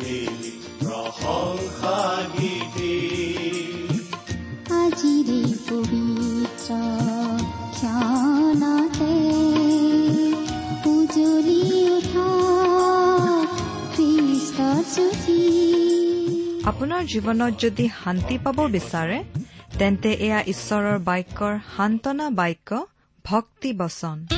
মিলি প্ৰশংসা গীতি আজিৰে পবিত্ৰ ক্ষণতে উজলি আপোনাৰ জীৱনত যদি শান্তি পাব বিচাৰে তেন্তে এয়া ঈশ্বৰৰ বাক্যৰ সান্তনা বাক্য ভক্তি বচন।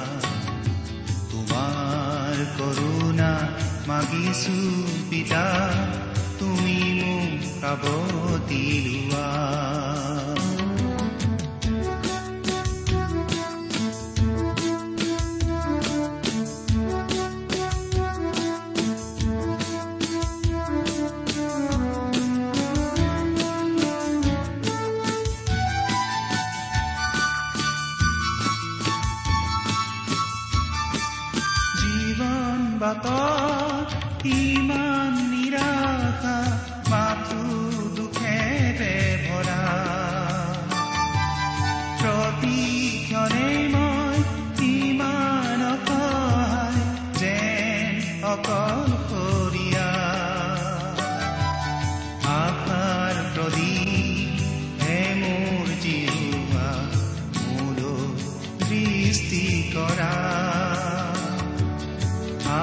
তোমাৰ কৰোণা মাগিছো পিতা তুমি মোক কাব দিলোৱা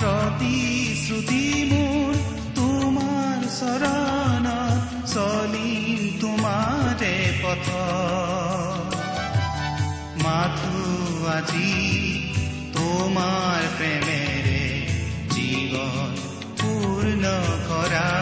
প্ৰতিশ্ৰুতি মোৰ তোমাৰ চৰণ চলিম তোমাৰে পথ মাথো আজি তোমাৰ প্ৰেমেৰে জীৱন পূৰ্ণ কৰা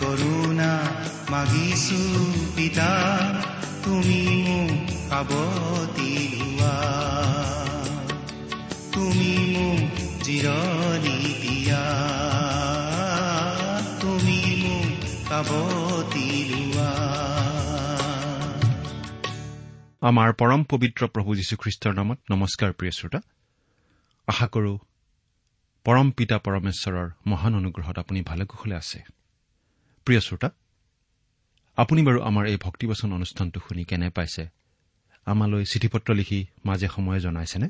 কৰুণা মাগিছো পিতা তুমি মোক সাৱতি ধোৱা তুমি মোক জিৰণি দিয়া। তুমি মোক সাৱতি ধোৱা আমাৰ পৰম পবিত্ৰ প্ৰভু যীশুখ্ৰীষ্টৰ নামত নমস্কাৰ প্ৰিয় শ্ৰোতা। আশা কৰো পৰম পিতা পৰমেশ্বৰৰ মহান অনুগ্ৰহত আপুনি ভালে কুশলে আছে। প্ৰিয় শ্ৰোতা আপুনি বাৰু আমাৰ এই ভক্তিবচন অনুষ্ঠানটো শুনি কেনে পাইছে? আমালৈ চিঠি পত্ৰ লিখি মাজে সময়ে জনাইছেনে?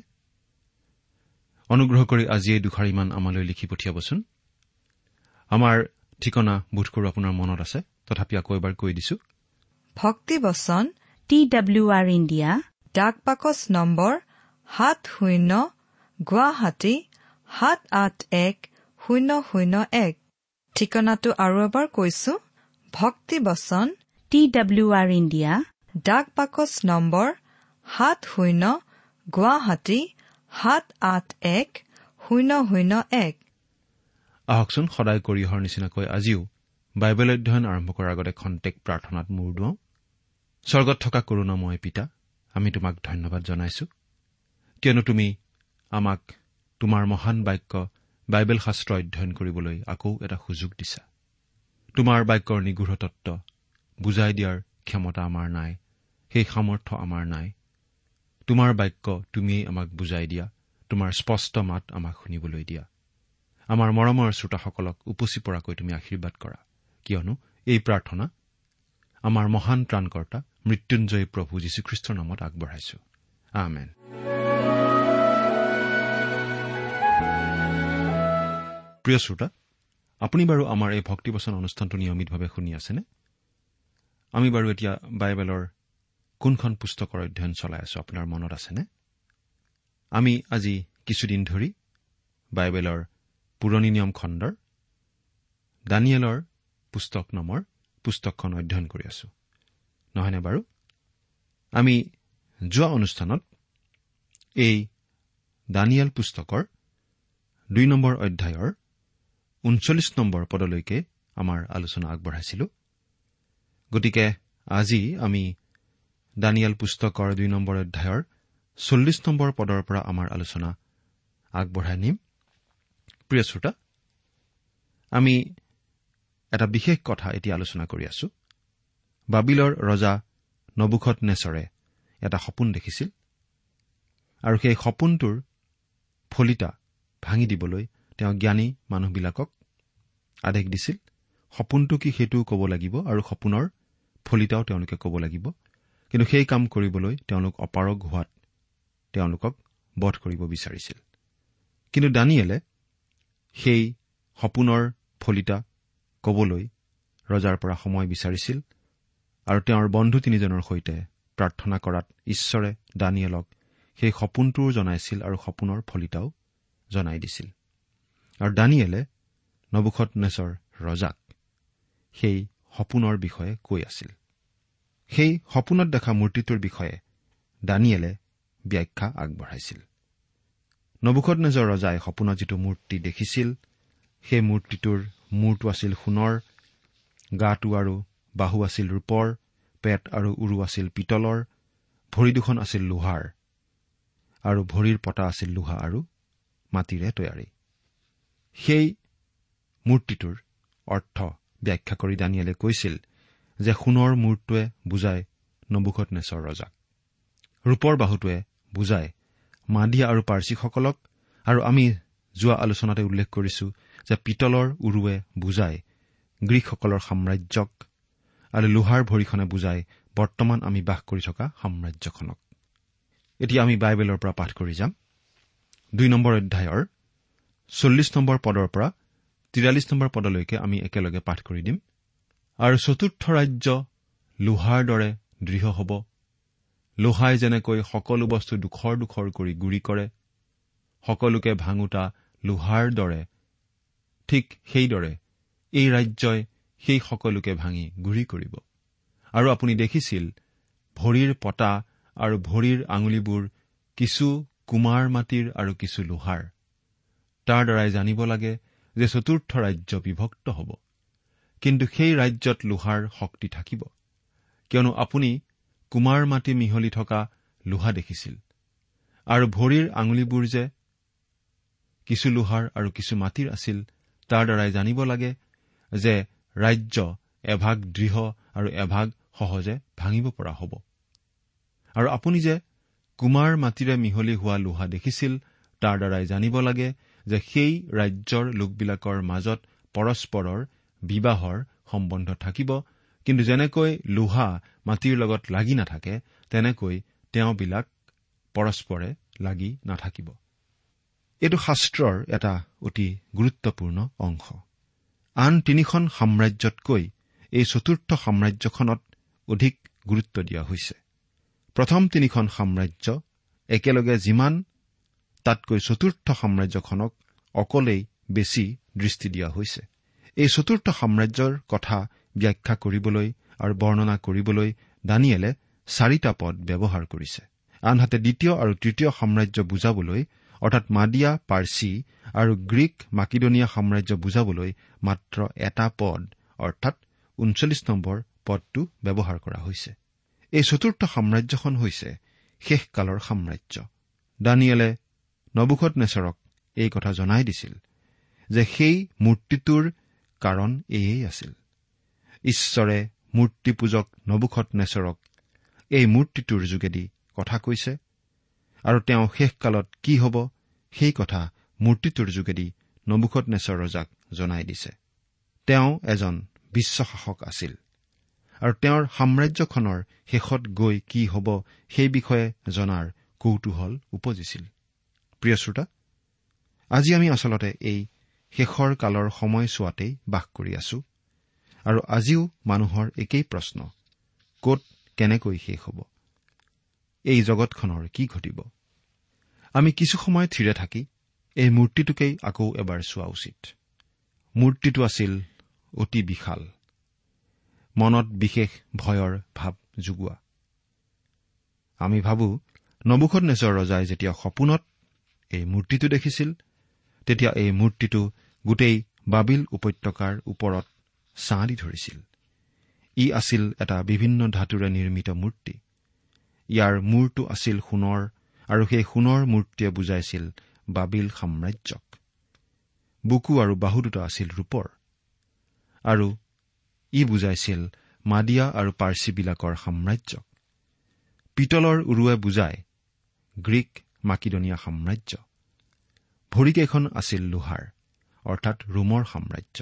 অনুগ্ৰহ কৰি আজি এই দুষাৰিমান আমালৈ লিখি পঠিয়াবচোন। আমাৰ ঠিকনা বোধ কৰো আপোনাৰ মনত আছে তথাপি আকৌ এবাৰ কৈ দিছো। ভক্তিবচন টি ডাব্লিউ আৰ ইণ্ডিয়া ডাক পাকচ নম্বৰ সাত শূন্য গুৱাহাটী সাত আঠ এক শূন্য শূন্য এক। ঠিকনাটো আৰু এবাৰ কৈছো ভক্তিবচন টি ডাব্লিউ আৰ ইণ্ডিয়া ডাক পাকচ নম্বৰ সাত শূন্য গুৱাহাটী সাত আঠ এক শূন্য শূন্য এক। আহকচোন সদায় কৰি অহাৰ নিচিনাকৈ আজিও বাইবেল অধ্যয়ন আৰম্ভ কৰাৰ আগতে খন্তেক প্ৰাৰ্থনাত মূৰ দুৱাওঁ। স্বৰ্গত থকা কৰোণাময় পিতা আমি তোমাক ধন্যবাদ জনাইছো। কিয়নো তুমি আমাক তোমাৰ মহান বাক্য বাইবেল শাস্ত্ৰ অধ্যয়ন কৰিবলৈ আকৌ এটা সুযোগ দিছা। তোমাৰ বাক্যৰ নিগৃঢ় তত্ব বুজাই দিয়াৰ ক্ষমতা আমাৰ নাই সেই সামৰ্থ্য আমাৰ নাই। তোমাৰ বাক্য তুমিয়েই আমাক বুজাই দিয়া তোমাৰ স্পষ্ট মাত আমাক শুনিবলৈ দিয়া। আমাৰ মৰমৰ শ্ৰোতাসকলক উপচি পৰাকৈ তুমি আশীৰ্বাদ কৰা। কিয়নো এই প্ৰাৰ্থনা আমাৰ মহান ত্ৰাণকৰ্তা মৃত্যুঞ্জয়ী প্ৰভু যীশুখ্ৰীষ্টৰ নামত আগবঢ়াইছো। আমেন। প্ৰিয় শ্ৰোতা আপুনি বাৰু আমাৰ এই ভক্তিবচন অনুষ্ঠানটো নিয়মিতভাৱে শুনি আছেনে? আমি বাৰু এতিয়া বাইবেলৰ কোনখন পুস্তকৰ অধ্যয়ন চলাই আছো আপোনাৰ মনত আছেনে? আমি আজি কিছুদিন ধৰি বাইবেলৰ পুৰণি নিয়ম খণ্ডৰ দানিয়েলৰ পুস্তক নামৰ পুস্তকখন অধ্যয়ন কৰি আছো। নহয়নে বাৰু? আমি যোৱা অনুষ্ঠানত এই দানিয়েল পুস্তকৰ দুই নম্বৰ অধ্যায়ৰ ঊনচল্লিছ নম্বৰ পদলৈকে আমাৰ আলোচনা আগবঢ়াইছিলো। গতিকে আজি আমি দানিয়েল পুস্তকৰ দুই নম্বৰ অধ্যায়ৰ চল্লিছ নম্বৰ পদৰ পৰা আমাৰ আলোচনা আগবঢ়াই নিম। প্ৰিয় শ্ৰোতা আমি এটা বিশেষ কথা এতিয়া আলোচনা কৰি আছো। বাবিলৰ ৰজা নবুখত নেচৰে এটা সপোন দেখিছিল আৰু সেই সপোনটোৰ ফলিতা ভাঙি দিবলৈ তেওঁ জ্ঞানী মানুহবিলাকক আদেশ দিছিল সপোনটো কি সেইটোও ক'ব লাগিব আৰু সপোনৰ ফলিতাও তেওঁলোকে ক'ব লাগিব। কিন্তু সেই কাম কৰিবলৈ তেওঁলোক অপাৰগ হোৱাত তেওঁলোকক বধ কৰিব বিচাৰিছিল। কিন্তু দানিয়েলে সেই সপোনৰ ফলিতা কবলৈ ৰজাৰ পৰা সময় বিচাৰিছিল আৰু তেওঁৰ বন্ধু তিনিজনৰ সৈতে প্ৰাৰ্থনা কৰাত ঈশ্বৰে দানিয়েলক সেই সপোনটোও জনাইছিল আৰু সপোনৰ ফলিতাও জনাই দিছিল। আৰু দানিয়েলে নবুখত নেচৰ ৰজাক সেই সপোনৰ বিষয়ে কৈ আছিল। সেই সপোনত দেখা মূৰ্তিটোৰ বিষয়ে দানিয়েলে ব্যাখ্যা আগবঢ়াইছিল। নবুখত নেজৰ ৰজাই সপোনত যিটো মূৰ্তি দেখিছিল সেই মূৰ্তিটোৰ মূৰটো আছিল সোণৰ গাটো আৰু বাহু আছিল ৰূপৰ পেট আৰু উৰু আছিল পিতলৰ ভৰি দুখন আছিল লোহাৰ আৰু ভৰিৰ পতা আছিল লোহা আৰু মাটিৰে তৈয়াৰী। সেই মূৰ্তিটোৰ অৰ্থ ব্যাখ্যা কৰি দানিয়েলে কৈছিল যে সোণৰ মূৰটোৱে বুজায় নবুখত নেচৰ ৰজাক। ৰূপৰ বাহুটোৱে বুজায় মাডিয়া আৰু পাৰ্চীসকলক আৰু আমি যোৱা আলোচনাতে উল্লেখ কৰিছো যে পিতলৰ উৰুৱে বুজায় গ্ৰীকসকলৰ সাম্ৰাজ্যক আৰু লোহাৰ ভৰিখনে বুজায় বৰ্তমান আমি বাস কৰি থকা সাম্ৰাজ্যখনক। এতিয়া আমি বাইবেলৰ পৰা পাঠ কৰি যাম। দুই নম্বৰ অধ্যায়ৰ চল্লিছ নম্বৰ পদৰ পৰা তিৰাল্লিছ নম্বৰ পদলৈকে আমি একেলগে পাঠ কৰি দিম। আৰু চতুৰ্থ ৰাজ্য লোহাৰ দৰে দৃঢ় হ'ব। লোহাই যেনেকৈ সকলো বস্তু দুখৰ দুখৰ কৰি গুৰি কৰে সকলোকে ভাঙোতা লোহাৰ দৰে ঠিক সেইদৰে এই ৰাজ্যই সেই সকলোকে ভাঙি গুৰি কৰিব। আৰু আপুনি দেখিছিল ভৰিৰ পতা আৰু ভৰিৰ আঙুলিবোৰ কিছু কুমাৰ মাটিৰ আৰু কিছু লোহাৰ। তাৰ দ্বাৰাই জানিব লাগে যে চতুৰ্থ ৰাজ্য বিভক্ত হ'ব। কিন্তু সেই ৰাজ্যত লোহাৰ শক্তি থাকিব। কিয়নো আপুনি কুমাৰ মাটি মিহলি থকা লোহা দেখিছিল আৰু ভৰিৰ আঙুলিবোৰ যে কিছু লোহাৰ আৰু কিছু মাটিৰ আছিল তাৰ দ্বাৰাই জানিব লাগে যে ৰাজ্য এভাগ দৃঢ় আৰু এভাগ সহজে ভাঙিব পৰা হ'ব। আৰু আপুনি যে কুমাৰ মাটিৰে মিহলি হোৱা লোহা দেখিছিল তাৰ দ্বাৰাই জানিব লাগে যে সেই ৰাজ্যৰ লোকবিলাকৰ মাজত পৰস্পৰৰ বিবাহৰ সম্বন্ধ থাকিব। কিন্তু যেনেকৈ লোহা মাটিৰ লগত লাগি নাথাকে তেনেকৈ তেওঁবিলাক পৰস্পৰে লাগি নাথাকিব। এইটো শাস্ত্ৰৰ এটা অতি গুৰুত্বপূৰ্ণ অংশ। আন তিনিখন সাম্ৰাজ্যতকৈ এই চতুৰ্থ সাম্ৰাজ্যখনত অধিক গুৰুত্ব দিয়া হৈছে। প্ৰথম তিনিখন সাম্ৰাজ্য একেলগে যিমান তাতকৈ চতুৰ্থ সাম্ৰাজ্যখনক অকলেই বেছি দৃষ্টি দিয়া হৈছে। এই চতুৰ্থ সাম্ৰাজ্যৰ কথা ব্যাখ্যা কৰিবলৈ আৰু বৰ্ণনা কৰিবলৈ দানিয়েলে চাৰিটা পদ ব্যৱহাৰ কৰিছে। আনহাতে দ্বিতীয় আৰু তৃতীয় সাম্ৰাজ্য বুজাবলৈ অৰ্থাৎ মাডিয়া পাৰ্চী আৰু গ্ৰীক মাকিডনিয়া সাম্ৰাজ্য বুজাবলৈ মাত্ৰ এটা পদ অৰ্থাৎ ঊনচল্লিছ নম্বৰ পদটো ব্যৱহাৰ কৰা হৈছে। এই চতুৰ্থ সাম্ৰাজ্যখন হৈছে শেষকালৰ সাম্ৰাজ্য। দানিয়েলে নবুখত নেচৰক এই কথা জনাই দিছিল যে সেই মূৰ্তিটোৰ কাৰণ এয়েই আছিল। ঈশ্বৰে মূৰ্তিপূজক নেচৰক এই মূৰ্তিটোৰ যোগেদি কথা কৈছে আৰু তেওঁ শেষকালত কি হ'ব সেই কথা মূৰ্তিটোৰ যোগেদি নবুখত নেচৰ ৰজাক জনাই দিছে। তেওঁ এজন বিশ্বশাসক আছিল আৰু তেওঁৰ সাম্ৰাজ্যখনৰ শেষত গৈ কি হ'ব সেই বিষয়ে জনাৰ কৌতূহল উপজিছিল। প্ৰিয় শ্ৰোতা আজি আমি আচলতে এই শেষৰ কালৰ সময়ছোৱাতেই বাস কৰি আছো আৰু আজিও মানুহৰ একেই প্ৰশ্ন কত কেনেকৈ শেষ হ'ব? এই জগতখনৰ কি ঘটিব? আমি কিছু সময় থিৰে থাকি এই মূৰ্তিটোকেই আকৌ এবাৰ চোৱা উচিত। মূৰ্তিটো আছিল অতি বিশাল। মনত বিশেষ ভয়ৰ ভাৱ যোগোৱা আমি ভাবো নবুখত নেচৰ ৰজাই যেতিয়া সপোনত এই মূৰ্তিটো দেখিছিল। তেতিয়া এই মূৰ্তিটো গোটেই বাবিল উপত্যকাৰ ওপৰত ছাঁ দি ধৰিছিল। ই আছিল এটা বিভিন্ন ধাতুৰে নিৰ্মিত মূৰ্তি। ইয়াৰ মূৰটো আছিল সোণৰ আৰু সেই সোণৰ মূৰ্তিয়ে বুজাইছিল বাবিল সাম্ৰাজ্যক। বুকু আৰু বাহু দুটা আছিল ৰূপৰ। আৰু ই বুজাইছিল মাডিয়া আৰু পাৰ্চীবিলাকৰ সাম্ৰাজ্যক। পিতলৰ উৰুৱে বুজায় গ্ৰীক মাকিদনীয়া সাম্ৰাজ্য। ভৰিকেইখন আছিল লোহাৰ অৰ্থাৎ ৰোমৰ সাম্ৰাজ্য।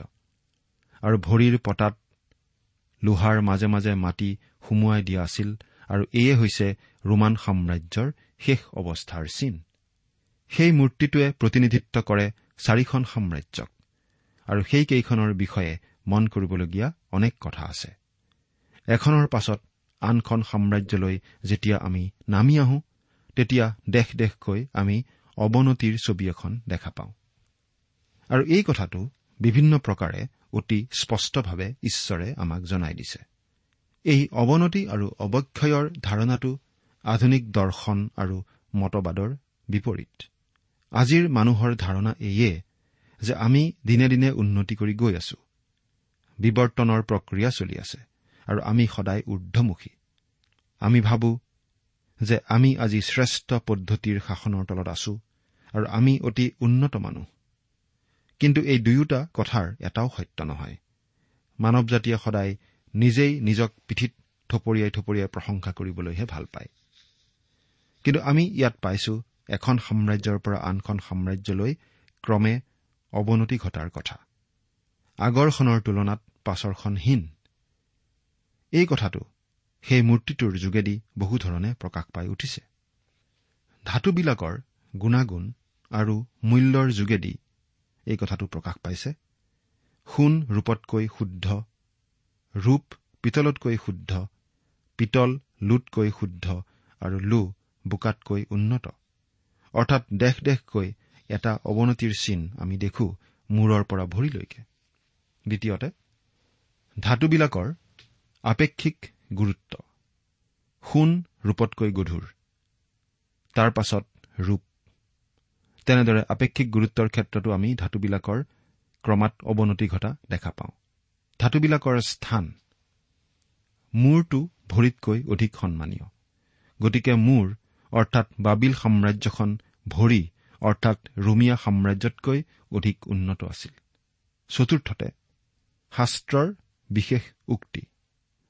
আৰু ভৰিৰ পতাত লোহাৰ মাজে মাজে মাটি সুমুৱাই দিয়া আছিল আৰু এয়ে হৈছে ৰোমান সাম্ৰাজ্যৰ শেষ অৱস্থাৰ চিন। সেই মূৰ্তিটোৱে প্ৰতিনিধিত্ব কৰে চাৰিখন সাম্ৰাজ্যক আৰু সেইকেইখনৰ বিষয়ে মন কৰিবলগীয়া অনেক কথা আছে। এখনৰ পাছত আনখন সাম্ৰাজ্যলৈ যেতিয়া আমি নামি আহোঁ তেতিয়া দেশ দেশকৈ আমি অৱনতিৰ ছবি এখন দেখা পাওঁ। আৰু এই কথাটো বিভিন্ন প্ৰকাৰে অতি স্পষ্টভাৱে ঈশ্বৰে আমাক জনাই দিছে। এই অৱনতি আৰু অৱক্ষয়ৰ ধাৰণাটো আধুনিক দৰ্শন আৰু মতবাদৰ বিপৰীত। আজিৰ মানুহৰ ধাৰণা এইয়ে যে আমি দিনে দিনে উন্নতি কৰি গৈ আছো। বিৱৰ্তনৰ প্ৰক্ৰিয়া চলি আছে আৰু আমি সদায় ঊৰ্ধমুখী আমি ভাবো যে আমি আজি শ্ৰেষ্ঠ পদ্ধতিৰ শাসনৰ তলত আছো আৰু আমি অতি উন্নত মানুহ। কিন্তু এই দুয়োটা কথাৰ এটাও সত্য নহয়। মানৱ জাতিয়ে সদায় নিজেই নিজক পিঠিত থপৰিয়াই থপৰিয়াই প্ৰশংসা কৰিবলৈহে ভাল পায়। কিন্তু আমি ইয়াত পাইছো এখন সাম্ৰাজ্যৰ পৰা আনখন সাম্ৰাজ্যলৈ ক্ৰমে অৱনতি ঘটাৰ কথা। আগৰখনৰ তুলনাত পাছৰখন হীন। এই কথাটো সেই মূৰ্তিটোৰ যোগেদি বহু ধৰণে প্ৰকাশ পাই উঠিছে। ধাতুবিলাকৰ গুণাগুণ আৰু মূল্যৰ যোগেদি এই কথাটো প্ৰকাশ পাইছে। সোণ ৰূপতকৈ শুদ্ধ ৰূপ পিতলতকৈ শুদ্ধ পিতল লোটকৈ শুদ্ধ আৰু লো বোকাতকৈ উন্নত। অৰ্থাৎ দেশ দেশকৈ এটা অৱনতিৰ চিন আমি দেখো মূৰৰ পৰা ভৰিলৈকে। দ্বিতীয়তে ধাতুবিলাকৰ আপেক্ষিক গুৰুত্ব। সোণ ৰূপতকৈ গধুৰ। তাৰ পাছত ৰূপ। তেনেদৰে আপেক্ষিক গুৰুত্বৰ ক্ষেত্ৰতো আমি ধাতুবিলাকৰ ক্ৰমাৎ অৱনতি ঘটা দেখা পাওঁ। ধাতুবিলাকৰ স্থান। মূৰটো ভৰিতকৈ অধিক সন্মানীয়। গতিকে মূৰ অৰ্থাৎ বাবিল সাম্ৰাজ্যখন ভৰি অৰ্থাৎ ৰোমিয়া সাম্ৰাজ্যতকৈ অধিক উন্নত আছিল। চতুৰ্থতে শাস্ত্ৰৰ বিশেষ উক্তি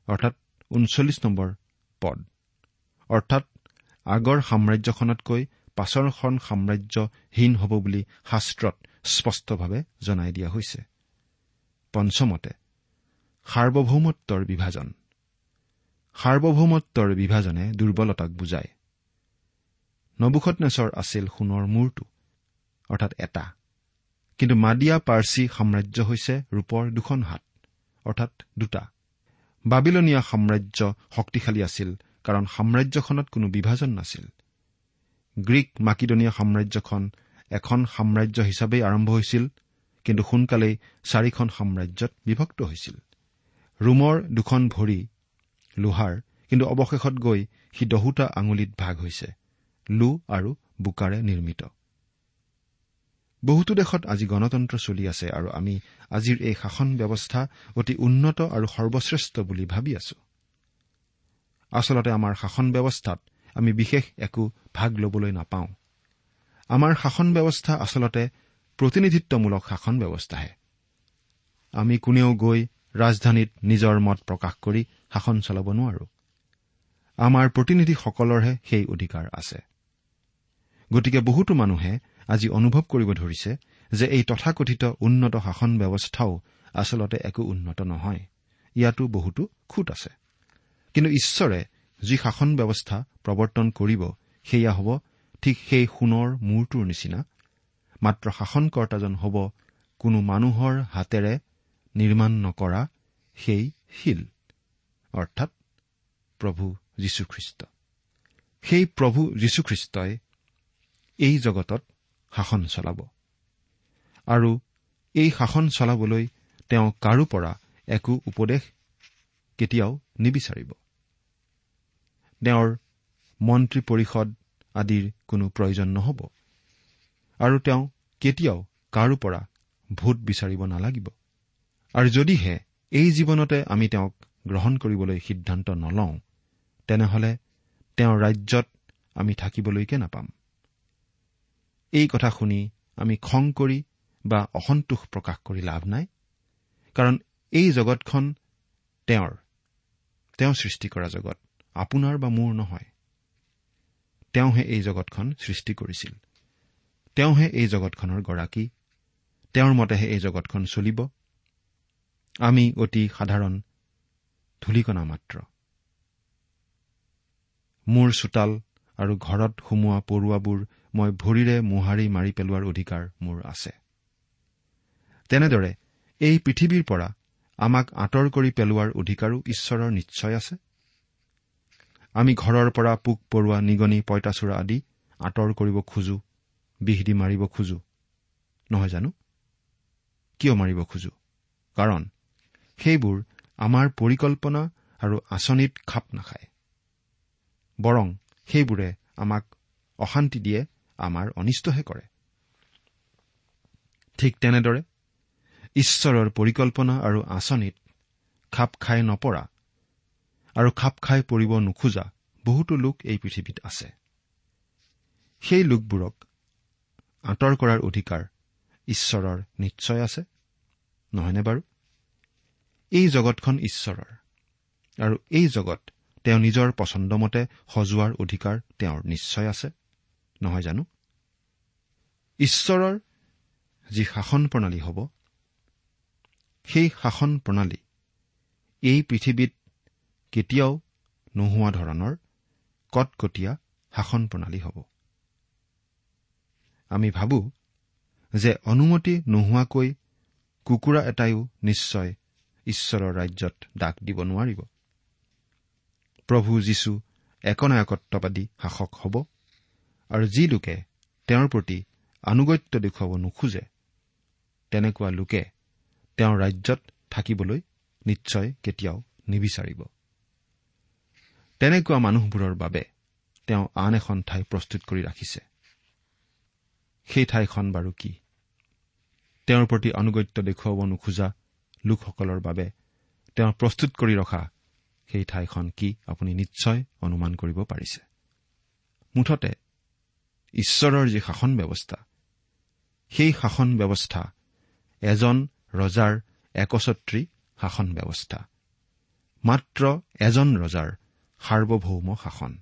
অৰ্থাৎ ঊনচল্লিছ নম্বৰ পদ। অৰ্থাৎ আগৰ সাম্ৰাজ্যখনতকৈ পাছৰখন সাম্ৰাজ্যহীন হ'ব বুলি শাস্ত্ৰত স্পষ্টভাৱে জনাই দিয়া হৈছে। পঞ্চমতে সাৰ্বভৌমত্বৰ বিভাজন। সাৰ্বভৌমত্বৰ বিভাজনে দুৰ্বলতাক বুজায়। নবুখত আছিল সোণৰ মূৰটো অৰ্থাৎ এটা। কিন্তু মাডিয়া পাৰ্চী সাম্ৰাজ্য হৈছে ৰূপৰ দুখন হাত অৰ্থাৎ দুটা। বাবিলনীয়া সাম্ৰাজ্য শক্তিশালী আছিল কাৰণ সাম্ৰাজ্যখনত কোনো বিভাজন নাছিল। গ্ৰীক মাকিদনীয়া সাম্ৰাজ্যখন এখন সাম্ৰাজ্য হিচাপেই আৰম্ভ হৈছিল কিন্তু সোনকালেই চাৰিখন সাম্ৰাজ্যত বিভক্ত হৈছিল। ৰোমৰ দুখন ভৰি লোহাৰ কিন্তু অৱশেষত গৈ সি দহোটা আঙুলিত ভাগ হৈছে লো আৰু বোকাৰে নিৰ্মিত। বহুতো দেশত আজি গণতন্ত্ৰ চলি আছে আৰু আমি আজিৰ এই শাসন ব্যৱস্থা অতি উন্নত আৰু সৰ্বশ্ৰেষ্ঠ বুলি ভাবি আছো। আচলতে আমাৰ শাসন ব্যৱস্থাত আমি বিশেষ একো ভাগ ল'বলৈ নাপাওঁ। আমাৰ শাসন ব্যৱস্থা আচলতে প্ৰতিনিধিত্বমূলক শাসন ব্যৱস্থাহে। আমি কোনেও গৈ ৰাজধানীত নিজৰ মত প্ৰকাশ কৰি শাসন চলাব নোৱাৰো। আমাৰ প্ৰতিনিধিসকলৰহে সেই অধিকাৰ আছে। গতিকে বহুতো মানুহে আজি অনুভৱ কৰিব ধৰিছে যে এই তথাকথিত উন্নত শাসন ব্যৱস্থাও আচলতে একো উন্নত নহয়। ইয়াতো বহুতো খুট আছে। কিন্তু ঈশ্বৰে যি শাসন ব্যৱস্থা প্ৰৱৰ্তন কৰিব সেয়া হ'ব ঠিক সেই সোণৰ মূৰটোৰ নিচিনা। মাত্ৰ শাসনকৰ্তাজন হ'ব কোনো মানুহৰ হাতেৰে নিৰ্মাণ নকৰা সেই শিল। অৰ্থাৎ প্ৰভু যীশুখ্ৰীষ্ট। সেই প্ৰভু যীশুখ্ৰীষ্টই এই জগতত শাসন চলাব। আৰু এই শাসন চলাবলৈ তেওঁ কাৰো পৰা একো উপদেশ কেতিয়াও নিবিচাৰিব। তেওঁৰ মন্ত্ৰী পৰিষদ আদিৰ কোনো প্ৰয়োজন নহ'ব। আৰু তেওঁ কেতিয়াও কাৰো পৰা ভোট বিচাৰিব নালাগিব। আৰু যদিহে এই জীৱনতে আমি তেওঁক গ্ৰহণ কৰিবলৈ সিদ্ধান্ত নলওঁ তেনেহলে তেওঁৰ ৰাজ্যত আমি থাকিবলৈকে নাপাম। এই কথা শুনি আমি খং কৰি বা অসন্তোষ প্ৰকাশ কৰি লাভ নাই কাৰণ এই জগতখন তেওঁৰ তেওঁ সৃষ্টি কৰা জগত আপোনাৰ বা মোৰ নহয়। তেওঁহে এই জগতখন সৃষ্টি কৰিছিল। তেওঁহে এই জগতখনৰ গৰাকী। তেওঁৰ মতেহে এই জগতখন চলিব। আমি অতি সাধাৰণ ধূলিকণা মাত্ৰ। মোৰ চোতাল আৰু ঘৰত সুমোৱা পৰুৱাবোৰ মই ভৰিৰে মোহাৰি মাৰি পেলোৱাৰ অধিকাৰ মোৰ আছে। তেনেদৰে এই পৃথিৱীৰ পৰা আমাক আঁতৰ কৰি পেলোৱাৰ অধিকাৰো ঈশ্বৰৰ নিশ্চয় আছে। আমি ঘৰৰ পৰা পোক পৰুৱা নিগনি পঁইতাচোৰা আদি আঁতৰ কৰিব খোজো বিষ দি মাৰিব খোজো। নহয় জানো? কিয় মাৰিব খোজো? কাৰণ সেইবোৰ আমাৰ পৰিকল্পনা আৰু আঁচনিত খাপ নাখায়। বৰং সেইবোৰে আমাক অশান্তি দিয়ে আমাৰ অনিষ্টহে কৰে। ঠিক তেনেদৰে ঈশ্বৰৰ পৰিকল্পনা আৰু আঁচনিত খাপ খাই নপৰা আৰু খাপ খাই পৰিব নোখোজা বহুতো লোক এই পৃথিৱীত আছে। সেই লোকবোৰক আঁতৰ কৰাৰ অধিকাৰ ঈশ্বৰৰ নিশ্চয় আছে নহয়নে বাৰু? এই জগতখন ঈশ্বৰৰ আৰু এই জগত তেওঁ নিজৰ পচন্দমতে সজোৱাৰ অধিকাৰ তেওঁৰ নিশ্চয় আছে। নহয় জানো? ঈশ্বৰৰ যি শাসন প্ৰণালী হ'ব সেই শাসন প্ৰণালী এই পৃথিৱীত কেতিয়াও নোহোৱা ধৰণৰ কটকটীয়া শাসন প্ৰণালী হ'ব। আমি ভাবো যে অনুমতি নোহোৱাকৈ কুকুৰা এটাইও নিশ্চয় ঈশ্বৰৰ ৰাজ্যত ডাক দিব নোৱাৰিব। প্ৰভু যীশু একনায়কত্ববাদী শাসক হ'ব আৰু যি লোকে তেওঁৰ প্ৰতি আনুগত্য দেখুৱাব নোখোজে তেনেকুৱা লোকে তেওঁৰ ৰাজ্যত থাকিবলৈ নিশ্চয় কেতিয়াও নিবিচাৰিব। তেনেকুৱা মানুহবোৰৰ বাবে তেওঁ আন এখন ঠাই প্ৰস্তুত কৰি ৰাখিছে। সেই ঠাইখন বাৰু কি? তেওঁৰ প্ৰতি আনুগত্য দেখুৱাব নোখোজা লোকসকলৰ বাবে তেওঁ প্ৰস্তুত কৰি ৰখা সেই ঠাইখন কি আপুনি নিশ্চয় অনুমান কৰিব পাৰিছে। মুঠতে ঈশ্বৰৰ যি শাসন ব্যৱস্থা সেই শাসন ব্যৱস্থা এজন ৰজাৰ একছত্ৰী শাসন ব্যৱস্থা মাত্ৰ এজন ৰজাৰ সাৰ্বভৌম শাসন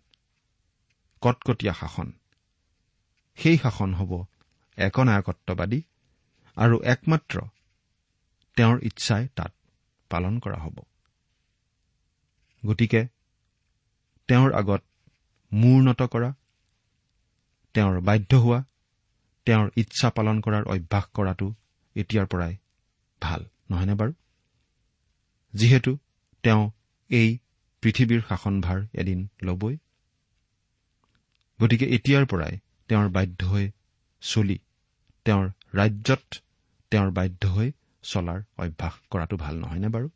কটকটীয়া শাসন সেই শাসন হ'ব একনায়কত্ববাদী আৰু একমাত্ৰ তেওঁৰ ইচ্ছাই তাত পালন কৰা হ'ব। গতিকে তেওঁৰ আগত মূৰ্ণত কৰা তেওঁৰ বাধ্য হোৱা তেওঁৰ ইচ্ছা পালন কৰাৰ অভ্যাস কৰাটো এতিয়াৰ পৰাই ভাল নহয়নে বাৰু? যিহেতু তেওঁ এই পৃথিৱীৰ শাসনভাৰ এদিন ল'বই। গতিকে এতিয়াৰ পৰাই তেওঁৰ বাধ্য হৈ চলি তেওঁৰ ৰাজ্যত তেওঁৰ বাধ্য হৈ চলাৰ অভ্যাস কৰাটো ভাল নহয়নে বাৰু?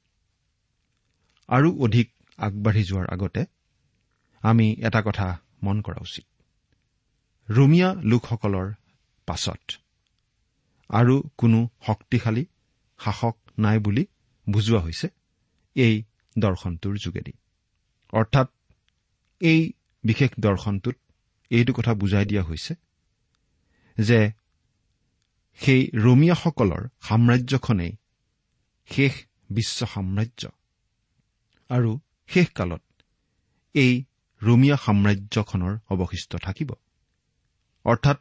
আৰু অধিক আগবাঢ়ি যোৱাৰ আগতে আমি এটা কথা মন কৰা উচিত। ৰোমিয়া লোকসকলৰ পাছত আৰু কোনো শক্তিশালী শাসক নাই বুলি বুজোৱা হৈছে এই দৰ্শনটোৰ যোগেদি। অৰ্থাৎ এই বিশেষ দৰ্শনটোত এইটো কথা বুজাই দিয়া হৈছে যে সেই ৰোমিয়াসকলৰ সাম্ৰাজ্যখনেই শেষ বিশ্ব সাম্ৰাজ্য আৰু শেষকালত এই ৰোমিয়া সাম্ৰাজ্যখনৰ অৱশিষ্ট থাকিব। অৰ্থাৎ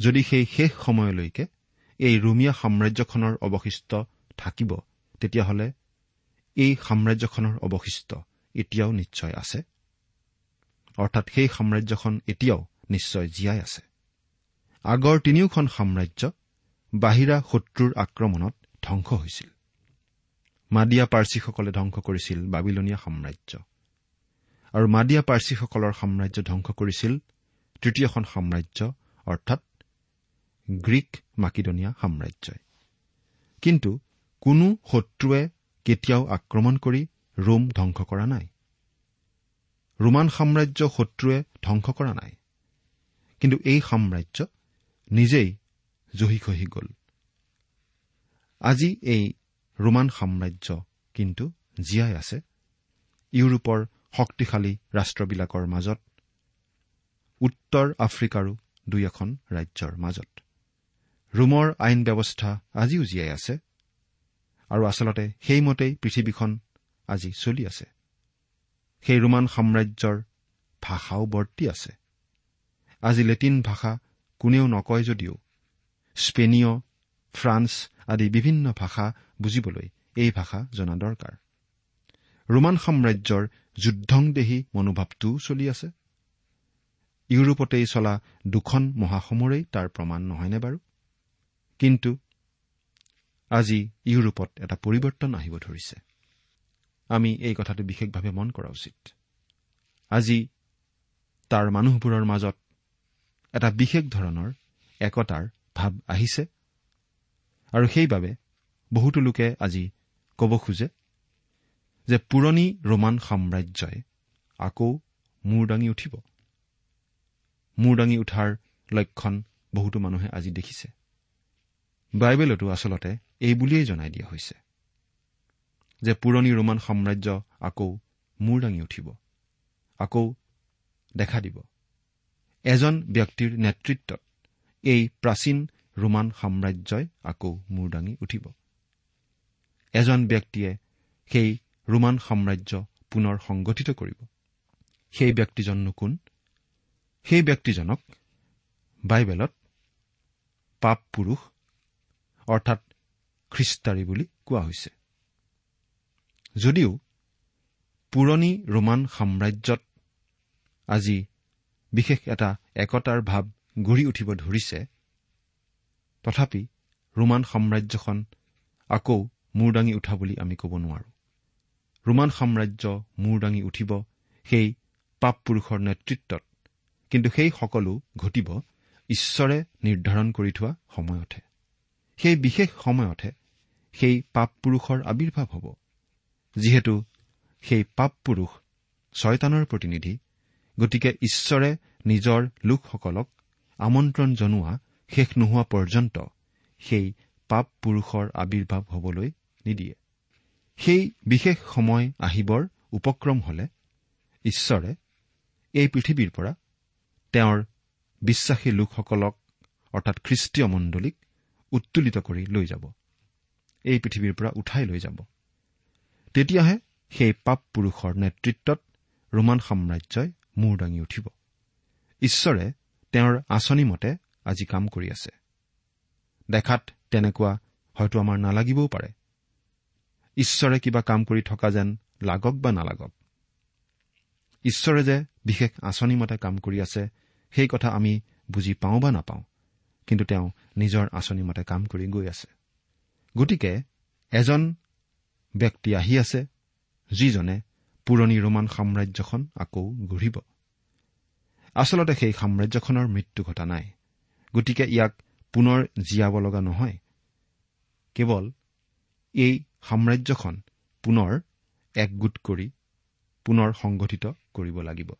যদি সেই শেষ সময়লৈকে এই ৰোমিয়া সাম্ৰাজ্যখনৰ অৱশিষ্ট থাকিব তেতিয়াহ'লে এই সাম্ৰাজ্যখনৰ অৱশিষ্ট এতিয়াও নিশ্চয় আছে। অৰ্থাৎ সেই সাম্ৰাজ্যখন এতিয়াও নিশ্চয় জীয়াই আছে। আগৰ তিনিওখন সাম্ৰাজ্য বাহিৰা শত্ৰুৰ আক্ৰমণত ধ্বংস হৈছিল। মাদিয়া পাৰ্চীসকলে ধ্বংস কৰিছিল বাবিলনীয়া সাম্ৰাজ্য। আৰু মাদিয়া পাৰ্চীসকলৰ সাম্ৰাজ্য ধ্বংস কৰিছিল তৃতীয়খন সাম্ৰাজ্য অৰ্থাৎ গ্ৰীক মাকিদনীয়া সাম্ৰাজ্যই। কিন্তু কোনো শত্ৰুৱে কেতিয়াও আক্ৰমণ কৰি ৰোম ধ্বংস কৰা নাই। ৰোমান সাম্ৰাজ্য শত্ৰুৱে ধ্বংস কৰা নাই। কিন্তু এই সাম্ৰাজ্য নিজেই জহি খহি গ'ল। আজি এই ৰোমান সাম্ৰাজ্য কিন্তু জীয়াই আছে। ইউৰোপৰ শক্তিশালী ৰাষ্ট্ৰবিলাকৰ মাজত উত্তৰ আফ্ৰিকাৰো দুই এখন ৰাজ্যৰ মাজত। ৰোমৰ আইন ব্যৱস্থা আজিও জীয়াই আছে আৰু আচলতে সেইমতেই পৃথিৱীখন আজি চলি আছে। সেই ৰোমান সাম্ৰাজ্যৰ ভাষাও বৰ্তি আছে। আজি লেটিন ভাষা কোনেও নকয় যদিও স্পেনীয় ফ্ৰান্স আদি বিভিন্ন ভাষা বুজিবলৈ এই ভাষা জনা দৰকাৰ। ৰোমান সাম্ৰাজ্যৰ যুদ্ধংদেহী মনোভাৱটোও চলি আছে। ইউৰোপতেই চলা দুখন মহাসমৰেই তাৰ প্ৰমাণ নহয়নে বাৰু? কিন্তু আজি ইউৰোপত এটা পৰিৱৰ্তন আহিব ধৰিছে। আমি এই কথাটো বিশেষভাৱে মন কৰা উচিত। আজি তাৰ মানুহবোৰৰ মাজত এটা বিশেষ ধৰণৰ একতাৰ ভাৱ আহিছে। আৰু সেইবাবে বহুতো লোকে আজি ক'ব খোজে যে পুৰণি ৰোমান সাম্ৰাজ্যই আকৌ মূৰ দাঙি উঠিব। মূৰ দাঙি উঠাৰ লক্ষণ বহুতো মানুহে আজি দেখিছে। বাইবেলতো আচলতে এই বুলিয়েই জনাই দিয়া হৈছে যে পুৰণি ৰোমান সাম্ৰাজ্য আকৌ মূৰ দাঙি উঠিব আকৌ দেখা দিব। এজন ব্যক্তিৰ নেতৃত্বত এই প্ৰাচীন ৰোমান সাম্ৰাজ্যই আকৌ মূৰ দাঙি উঠিব। এজন ব্যক্তিয়ে সেই ৰোমান সাম্ৰাজ্য পুনৰ সংগঠিত কৰিব। সেই ব্যক্তিজননো কোন সেই ব্যক্তিজনক বাইবেলত পাপ পুৰুষ অৰ্থাৎ খ্ৰীষ্টাৰী বুলি কোৱা হৈছে। যদিও পুৰণি ৰোমান সাম্ৰাজ্যত আজি বিশেষ এটা একতাৰ ভাৱ গঢ়ি উঠিব ধৰিছে তথাপি ৰোমান সাম্ৰাজ্যখন আকৌ মূৰ দাঙি উঠা বুলি আমি ক'ব নোৱাৰো। ৰোমান সাম্ৰাজ্য মূৰ দাঙি উঠিব সেই পাপ পুৰুষৰ নেতৃত্বত কিন্তু সেই সকলো ঘটিব ঈশ্বৰে নিৰ্ধাৰণ কৰি থোৱা সময়তহে। সেই বিশেষ সময়তহে সেই পাপ পুৰুষৰ আৱিৰ্ভাৱ হ'ব। যিহেতু সেই পাপ পুৰুষ ছয়তানৰ প্ৰতিনিধি গতিকে ঈশ্বৰে নিজৰ লোকসকলক আমন্ত্ৰণ জনোৱা শেষ নোহোৱা পৰ্যন্ত সেই পাপ পুৰুষৰ আৱিৰ্ভাৱ হবলৈ নিদিয়ে। সেই বিশেষ সময় আহিবৰ উপক্ৰম হলে ঈশ্বৰে এই পৃথিৱীৰ পৰা তেওঁৰ বিশ্বাসী লোকসকলক অৰ্থাৎ খ্ৰীষ্টীয় মণ্ডলীক উত্তোলিত কৰি লৈ যাব। এই পৃথিৱীৰ পৰা উঠাই লৈ যাব। তেতিয়াহে সেই পাপ পুৰুষৰ নেতৃত্বত ৰোমান সাম্ৰাজ্যই মূৰ দাঙি উঠিব। ঈশ্বৰে তেওঁৰ আঁচনি মতে আজি কাম কৰি আছে। দেখাত তেনেকুৱা হয়তো আমাৰ নালাগিবও পাৰে। ঈশ্বৰে কিবা কাম কৰি থকা যেন লাগক বা নালাগক। ঈশ্বৰে যে বিশেষ আঁচনি মতে কাম কৰি আছে সেই কথা আমি বুজি পাওঁ বা নাপাওঁ কিন্তু তেওঁ নিজৰ আঁচনি মতে কাম কৰি গৈ আছে। গতিকে এজন ব্যক্তি আহি আছে যিজনে পুৰণি ৰোমান সাম্ৰাজ্যখন আকৌ গঢ়িব। আচলতে সেই সাম্ৰাজ্যখনৰ মৃত্যু ঘটা নাই। গতিকে ইয়াক পুনৰ জীয়াব লগা নহয়। কেৱল এই সাম্ৰাজ্যখন পুনৰ একগোট কৰি পুনৰ সংগঠিত কৰিব লাগিব।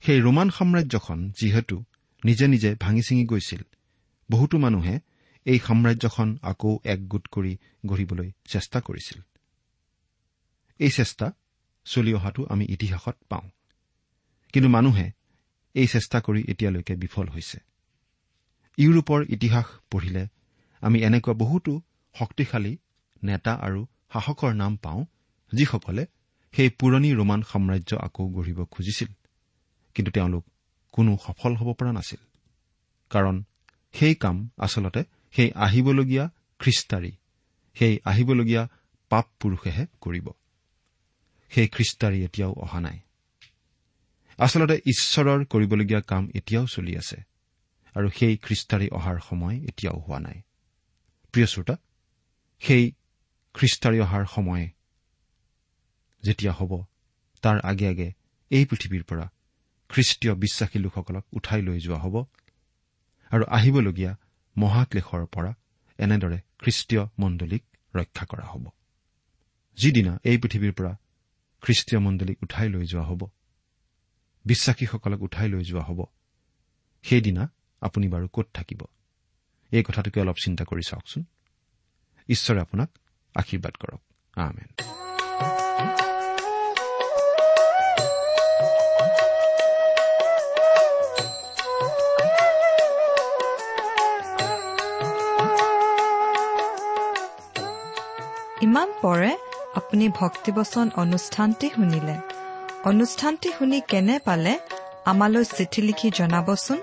সেই ৰোমান সাম্ৰাজ্যখন যিহেতু নিজে নিজে ভাঙি ছিঙি গৈছিল বহুতো মানুহে এই সাম্ৰাজ্যখন আকৌ একগোট কৰি গঢ়িবলৈ চেষ্টা কৰিছিল। এই চেষ্টা চলি অহাটো আমি ইতিহাসত পাওঁ। কিন্তু মানুহে এই চেষ্টা কৰি এতিয়ালৈকে বিফল হৈছে। ইউৰোপৰ ইতিহাস পঢ়িলে। আমি এনেকুৱা বহুতো শক্তিশালী নেতা আৰু শাসকৰ নাম পাওঁ যিসকলে সেই পুৰণি ৰোমান সাম্ৰাজ্য আকৌ গঢ়িব খুজিছিল। কিন্তু তেওঁলোক কোনো সফল হ'ব পৰা নাছিল। কাৰণ সেই কাম আচলতে সেই আহিবলগীয়া খ্ৰীষ্টাৰী সেই আহিবলগীয়া পাপ পুৰুষেহে কৰিব। সেই খ্ৰীষ্টাৰী এতিয়াও অহা নাই। আচলতে ঈশ্বৰৰ কৰিবলগীয়া কাম এতিয়াও চলি আছে। আৰু সেই খ্ৰীষ্টাৰী অহাৰ সময় এতিয়াও হোৱা নাই। প্ৰিয় শ্ৰোতা সেই খ্ৰীষ্টাৰী অহাৰ সময় যেতিয়া হ'ব তাৰ আগে আগে এই পৃথিৱীৰ পৰা খ্ৰীষ্টীয় বিশ্বাসী লোকসকলক উঠাই লৈ যোৱা হ'ব আৰু আহিবলগীয়া মহাক্লেশৰ পৰা এনেদৰে খ্ৰীষ্টীয় মণ্ডলীক ৰক্ষা কৰা হ'ব। যিদিনা এই পৃথিৱীৰ পৰা খ্ৰীষ্টীয় মণ্ডলীক উঠাই লৈ যোৱা হ'ব বিশ্বাসীসকলক উঠাই লৈ যোৱা হ'ব সেইদিনা আপুনি বাৰু ক'ত থাকিব? এই কথাটোকে অলপ চিন্তা কৰি চাওকচোন। ঈশ্বৰে আপোনাক আশীৰ্বাদ কৰক। আমেন। ইমান পৰে আপুনি ভক্তিবচন অনুষ্ঠানটি শুনিলে। অনুষ্ঠানটি শুনি কেনে পালে আমালৈ চিঠি লিখি জনাবচোন?